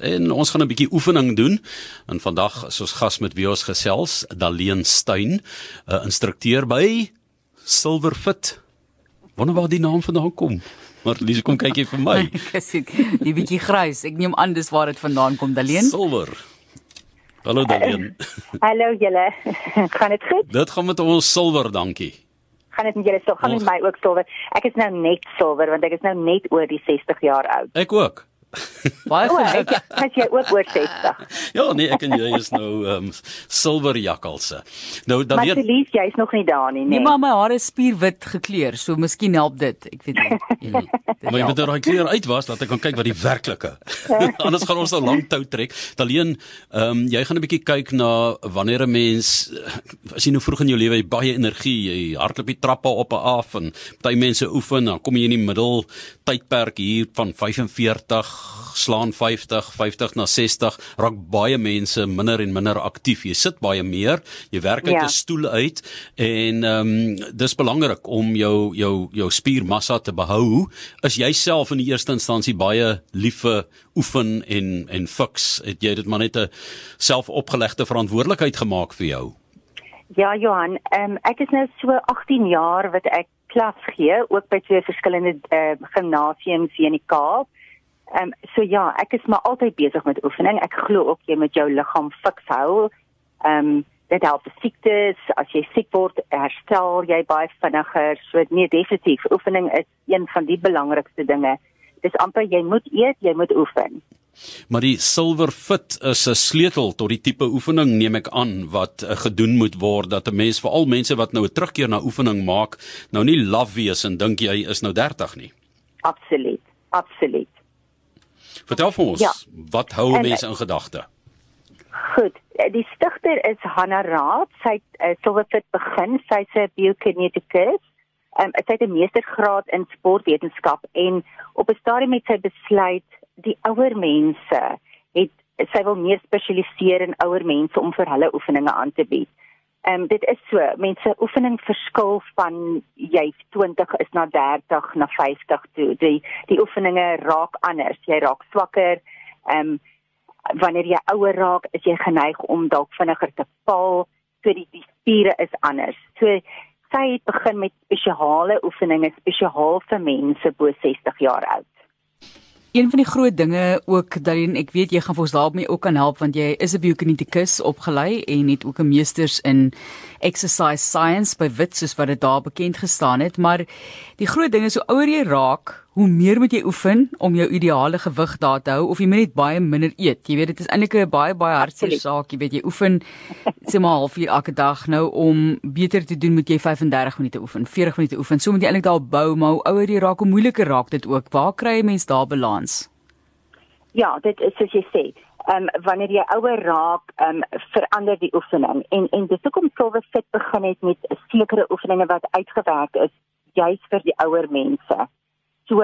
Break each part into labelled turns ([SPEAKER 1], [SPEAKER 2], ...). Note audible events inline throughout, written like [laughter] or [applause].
[SPEAKER 1] En ons gaan 'n bietjie oefening doen. En vandag is ons gas met wie ons gesels, Daleen Steyn, 'n instrukteur by Silverfit. Wonder waar die naam vandaan kom. Maar Lise kom kyk hier vir my. [laughs]
[SPEAKER 2] Ek die bietjie grys. Ek neem aan dis waar dit vandaan kom, Daleen.
[SPEAKER 1] Silver. Hallo Daleen. [laughs]
[SPEAKER 3] Hallo julle. [laughs] gaan dit goed?
[SPEAKER 1] Dit gaan met ons silwer, dankie.
[SPEAKER 3] Gaan dit met julle so? Gaan met my ook silwer? Ek is nou net silwer want ek is nou net oor die 60 jaar oud.
[SPEAKER 1] Ek ook.
[SPEAKER 2] Baie
[SPEAKER 3] geluk. As jy ook oor 60. [laughs]
[SPEAKER 1] ja, nee, ek en jy is nou ehm um, silwer jakkalse. Nou dan
[SPEAKER 3] weer Maar Elise, jy's nog nie daar nie, nee.
[SPEAKER 2] Nee, maar my hare is spierwit gekleur, so miskien help dit. Ek weet nie. [laughs]
[SPEAKER 1] Ja, maar jy moet nou daai kleur uit was dat ek kan kyk wat die werklike. [laughs] Anders gaan ons nou lank tou trek. Alleen ehm um, jy gaan 'n bietjie kyk na wanneer 'n mens as jy nou vroeg in jou lewe baie energie, jy hardloop die trappe op en af en party mense oefen, dan kom jy in die middel tydperk hier van 45 slaan 50, 50 na 60, raak baie mense minder en minder aktief. Jy sit baie meer, jy werk uit 'n ja. stoel uit en ehm um, dis belangrik om jou jou jou spiermassa te behou. Is jy self in die eerste instansie baie lief vir oefen en en fiks? Het jy dit maar net 'n selfopgelegde verantwoordelikheid gemaak vir jou?
[SPEAKER 3] Ja, Johan, um, ek is nou so 18 jaar wat ek klas gee, ook by twee verskillende uh, gimnasiums hier in die Kaap. Ehm um, so ja, ek is maar altyd besig met oefening. Ek glo ook jy moet jou liggaam fiks hou. Ehm um, dit help siektes. As jy siek word, herstel jy baie vinniger. So nee, definitief, oefening is een van die belangrikste dinge. Dis amper jy moet eet, jy moet oefen.
[SPEAKER 1] Maar die silver fit is 'n sleutel tot die tipe oefening neem ek aan wat uh, gedoen moet word dat 'n mens veral mense wat nou 'n terugkeer na oefening maak, nou nie laf wees en dink jy is nou 30 nie.
[SPEAKER 3] Absoluut. Absoluut.
[SPEAKER 1] Vertel vir ons, ja. wat hou mense in gedagte?
[SPEAKER 3] Goed, die stigter is Hanna Raad. Sy het uh, Silverfit begin. Sy's 'n biokineticus. Um, sy het 'n meestergraad in sportwetenskap en op 'n stadium het sy besluit die ouer mense het sy wil meer spesialiseer in ouer mense om vir hulle oefeninge aan te bied. Ehm um, dit is so, mense oefening verskil van jy 20 is na 30 na 50 toe. Die die oefeninge raak anders. Jy raak swakker. Ehm um, wanneer jy ouer raak, is jy geneig om dalk vinniger te val. So die die spiere is anders. So sy het begin met spesiale oefeninge spesiaal vir mense bo 60 jaar oud.
[SPEAKER 2] Een van die groot dinge ook dat ek weet jy gaan vir ons daarmee ook kan help want jy is 'n biokinetikus opgelei en het ook 'n meesters in exercise science by Wits soos wat dit daar bekend gestaan het, maar die groot ding is hoe ouer jy raak, hoe meer moet jy oefen om jou ideale gewig daar te hou of jy moet net baie minder eet. Jy weet dit is eintlik 'n baie baie hartseer saak, jy weet jy oefen sê maar halfuur elke dag nou om beter te doen moet jy 35 minute oefen, 40 minute oefen. So moet jy eintlik daar bou, maar hoe ouer jy raak, hoe moeiliker raak dit ook. Waar kry jy mens daar balans?
[SPEAKER 3] Ja, dit is soos jy sê ehm um, wanneer jy ouer raak, ehm um, verander die oefening. En en dis hoekom Silver Fit begin het met sekere oefeninge wat uitgewerk is juis vir die ouer mense. So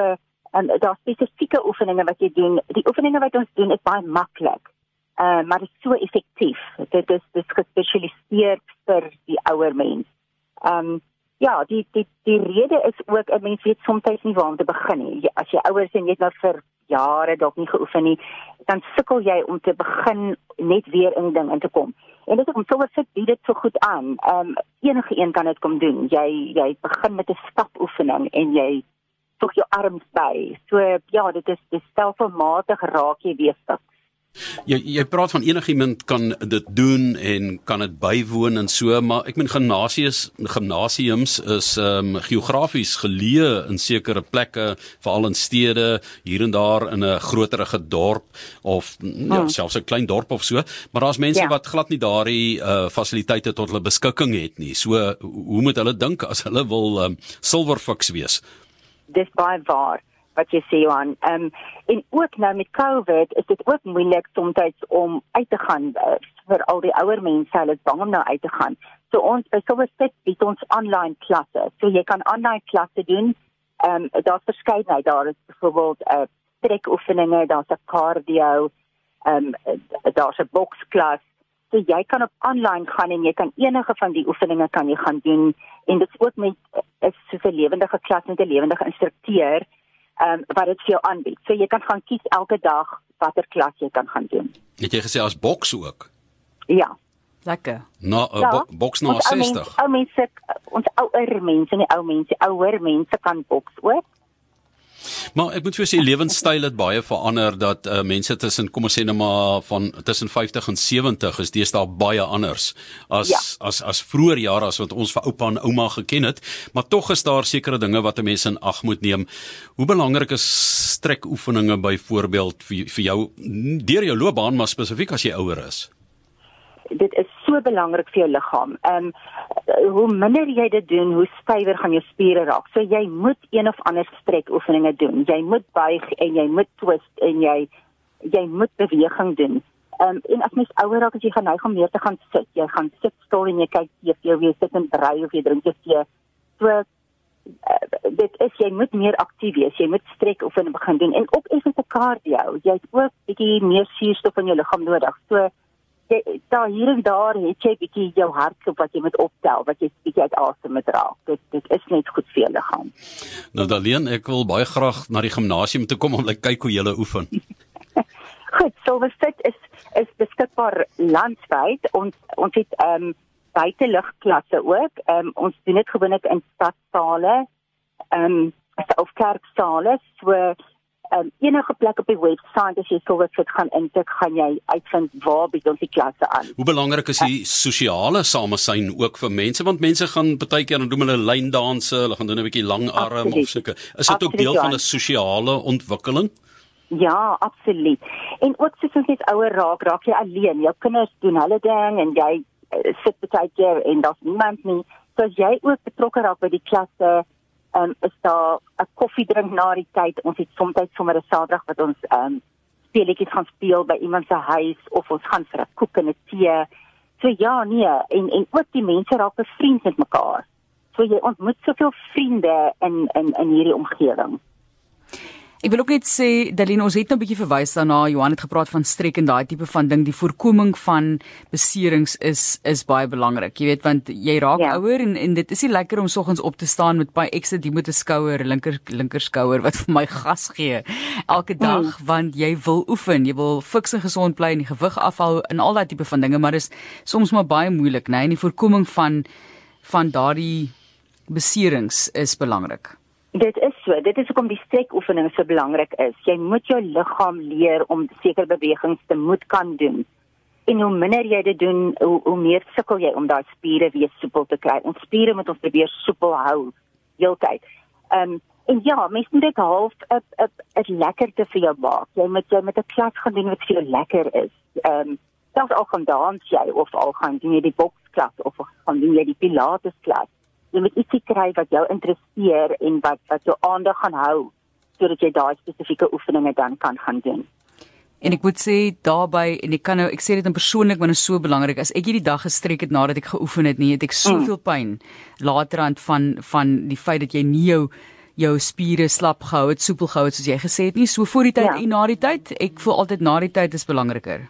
[SPEAKER 3] um, daar spesifieke oefeninge wat jy doen. Die oefeninge wat ons doen is baie maklik. Ehm uh, maar dit is so effektief. Dit is dis gespesialiseer vir die ouer mens. Ehm um, ja, die die die rede is ook 'n mens weet soms nie waar om te begin nie. As jy ouer is en jy het nou vir jare dalk nie geoefen nie, dan sukkel jy om te begin net weer in ding in te kom. En dit is om sommer sit bied dit so goed aan. Ehm um, enige een kan dit kom doen. Jy jy begin met 'n stapoefening en jy voeg jou arms by. So ja, dit is dis stelselmatig raak jy weer stuk.
[SPEAKER 1] Jy jy praat van enigiemand kan dit doen en kan dit bywoon en so, maar ek meen gimnasies, gimnasiums is ehm um, geografies geleë in sekere plekke, veral in stede, hier en daar in 'n groterige dorp of ja, hmm. selfs 'n klein dorp of so, maar daar's mense ja. wat glad nie daardie uh fasiliteite tot hulle beskikking het nie. So hoe moet hulle dink as hulle wil ehm um, silverfox wees?
[SPEAKER 3] Dis baie waar wat jy sê Johan. Ehm um, en ook nou met COVID is dit ook moeilik soms om uit te gaan uh, vir al die ouer mense, hulle is bang om nou uit te gaan. So ons by Silverstick bied ons online klasse. So jy kan online klasse doen. Ehm um, daar's verskeidenheid. Daar is byvoorbeeld 'n uh, trekoefeninge, daar's 'n cardio, ehm um, daar's 'n boksklas. So jy kan op online gaan en jy kan enige van die oefeninge kan jy gaan doen en dit is ook met is so 'n lewendige klas met 'n lewendige instrukteur ehm um, wat dit vir jou aanbied. So jy kan gaan kies elke dag watter klas jy kan gaan doen.
[SPEAKER 1] Het jy gesê as boks ook?
[SPEAKER 3] Ja.
[SPEAKER 2] Lekker.
[SPEAKER 1] Na 'n ja, bo boks na 60.
[SPEAKER 3] Ou mense, ons ouer mense, nie ou mense, ouer mense kan boks ook.
[SPEAKER 1] Maar ek moet vir sê lewenstyl het baie verander dat uh, mense tussen kom ons sê net maar van tussen 50 en 70 is deesdae baie anders as ja. as as vroeër jare as wat ons vir oupa en ouma geken het, maar tog is daar sekere dinge wat 'n mens in ag moet neem. Hoe belangrik is strekoefeninge byvoorbeeld vir vir jou deur jou loopbaan maar spesifiek as jy ouer is?
[SPEAKER 3] Dit is so belangrik vir jou liggaam. Ehm um, hoe minder jy dit doen, hoe stywer gaan jou spiere raak. So jy moet een of ander strekoefeninge doen. Jy moet buig en jy moet twist en jy jy moet beweging doen. Ehm um, en as mens ouer raak, as jy gaan neig om meer te gaan sit, jy gaan sit stil en jy kyk of jy sit en brei of jy drink jou tee. So uh, dit is jy moet meer aktief wees. Jy moet strek oefeninge begin doen en ook effens 'n cardio. Jy het ook bietjie meer suurstof in jou liggaam nodig. So jy daar hier en daar het jy bietjie jou hartklop wat jy moet optel wat jy bietjie uit asem moet dra. Dit dit is net goed vir jou liggaam.
[SPEAKER 1] Nou Daleen, ek wil baie graag na die gimnasium toe kom om net kyk hoe jy oefen. [laughs]
[SPEAKER 3] goed, Silverfit is is beskikbaar landwyd. Ons ons het ehm um, buitelugklasse ook. Ehm um, ons doen dit gewoonlik in stadsaale. Ehm um, of kerksale. So um, enige plek op die webwerf as jy Silverfit gaan intik, gaan jy uitvind waar bied ons die klasse aan.
[SPEAKER 1] Hoe belangrik is die sosiale samesyn ook vir mense want mense gaan baie keer dan doen hulle lyndanse, hulle gaan doen 'n bietjie langarm of sulke. Is dit ook deel van 'n sosiale ontwikkeling?
[SPEAKER 3] Ja, absoluut. En ook soos ons net ouer raak, raak jy alleen. Jou kinders doen hulle ding en jy uh, sit baie keer en daar's niemand nie. So as jy ook betrokke raak by die klasse, um, is daar 'n koffiedrink na die tyd. Ons het soms sommer 'n Saterdag wat ons um, speletjies gaan speel by iemand se huis of ons gaan vir 'n koek en 'n tee. So ja, nee, en en ook die mense raak bevriend met mekaar. So jy ontmoet soveel vriende in in in hierdie omgewing.
[SPEAKER 2] Ek wil ook net sê Dalien ons het nou 'n bietjie verwys daarna Johan het gepraat van strek en daai tipe van ding die voorkoming van beserings is is baie belangrik jy weet want jy raak ja. ouer en en dit is nie lekker om soggens op te staan met baie ekstra die moet 'n skouer linker linker skouer wat [laughs] vir my gas gee elke hmm. dag mm. want jy wil oefen jy wil fiks en gesond bly en die gewig afhou en al daai tipe van dinge maar dis soms maar baie moeilik nê nee? en die voorkoming van van daardie beserings is belangrik
[SPEAKER 3] Dit is so. Dit is hoekom die strekoefening so belangrik is. Jy moet jou liggaam leer om sekere bewegings te moet kan doen. En hoe minder jy dit doen, hoe, hoe meer sukkel jy om daai spiere weer soepel te kry. Ons spiere moet ons probeer soepel hou heeltyd. Ehm um, en ja, mens moet dit half 'n 'n 'n lekkerte vir jou maak. Jy moet jy met 'n klas gaan doen wat vir jou lekker is. Ehm um, selfs al gaan dans jy of al gaan doen jy die boksklas of gaan doen jy die pilates klas jy moet ietsie kry wat jou interesseer en wat wat jou aandag gaan hou sodat jy daai spesifieke oefeninge dan kan gaan doen.
[SPEAKER 2] En ek moet sê daarbey en ek kan nou ek sê dit in persoonlik want dit is so belangrik as ek hierdie dag gestrek het nadat ek geoefen het nie het ek soveel mm. pyn laterand van van die feit dat jy nie jou jou spiere slap gehou het soepel gehou het soos jy gesê het nie so voor die tyd ja. en na die tyd ek voel altyd na die tyd is belangriker.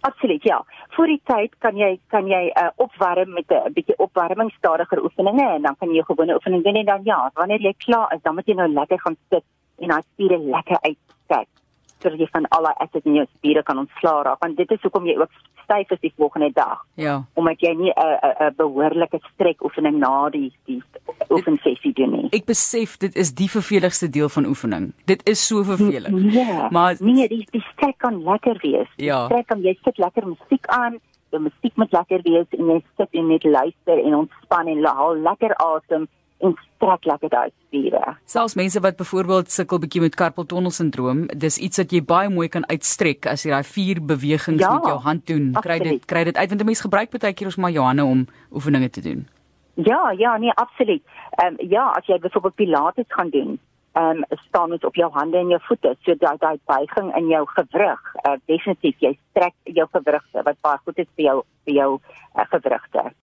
[SPEAKER 3] Absoluut, ja. Voor die tyd kan jy kan jy uh, opwarm met 'n bietjie opwarming stadiger oefeninge en dan kan jy jou gewone oefening doen en dan ja, wanneer jy klaar is, dan moet jy nou lekker gaan sit en daai spiere lekker uitstrek sodat jy van al die acid in jou spiere kan ontslaa raak want dit is hoekom jy ook styf is die volgende dag.
[SPEAKER 2] Ja.
[SPEAKER 3] Omdat jy nie 'n 'n behoorlike strek oefening na die die oefensessie doen nie.
[SPEAKER 2] Ek besef dit is die verveligste deel van oefening. Dit is so vervelig.
[SPEAKER 3] Ja. Maar nee, die die strek kan lekker wees.
[SPEAKER 2] Ja.
[SPEAKER 3] Strek kan jy sit lekker musiek aan. Die musiek moet lekker wees en jy sit en net luister en ontspan en haal lekker asem en strek lekker daai spiere.
[SPEAKER 2] Selfs mense wat byvoorbeeld sukkel bietjie met carpal tunnel sindroom, dis iets wat jy baie mooi kan uitstrek as jy daai vier bewegings ja, met jou hand doen. Kry dit kry dit uit want mense gebruik baie keer ons maar Johanne om oefeninge te doen.
[SPEAKER 3] Ja, ja, nee, absoluut. Ehm um, ja, as jy byvoorbeeld pilates gaan doen, ehm um, staan met op jou hande en jou voete, so daai daai buiging in jou gewrig, uh, definitief jy strek jou gewrigte wat baie goed is vir jou vir jou uh, gewrigte.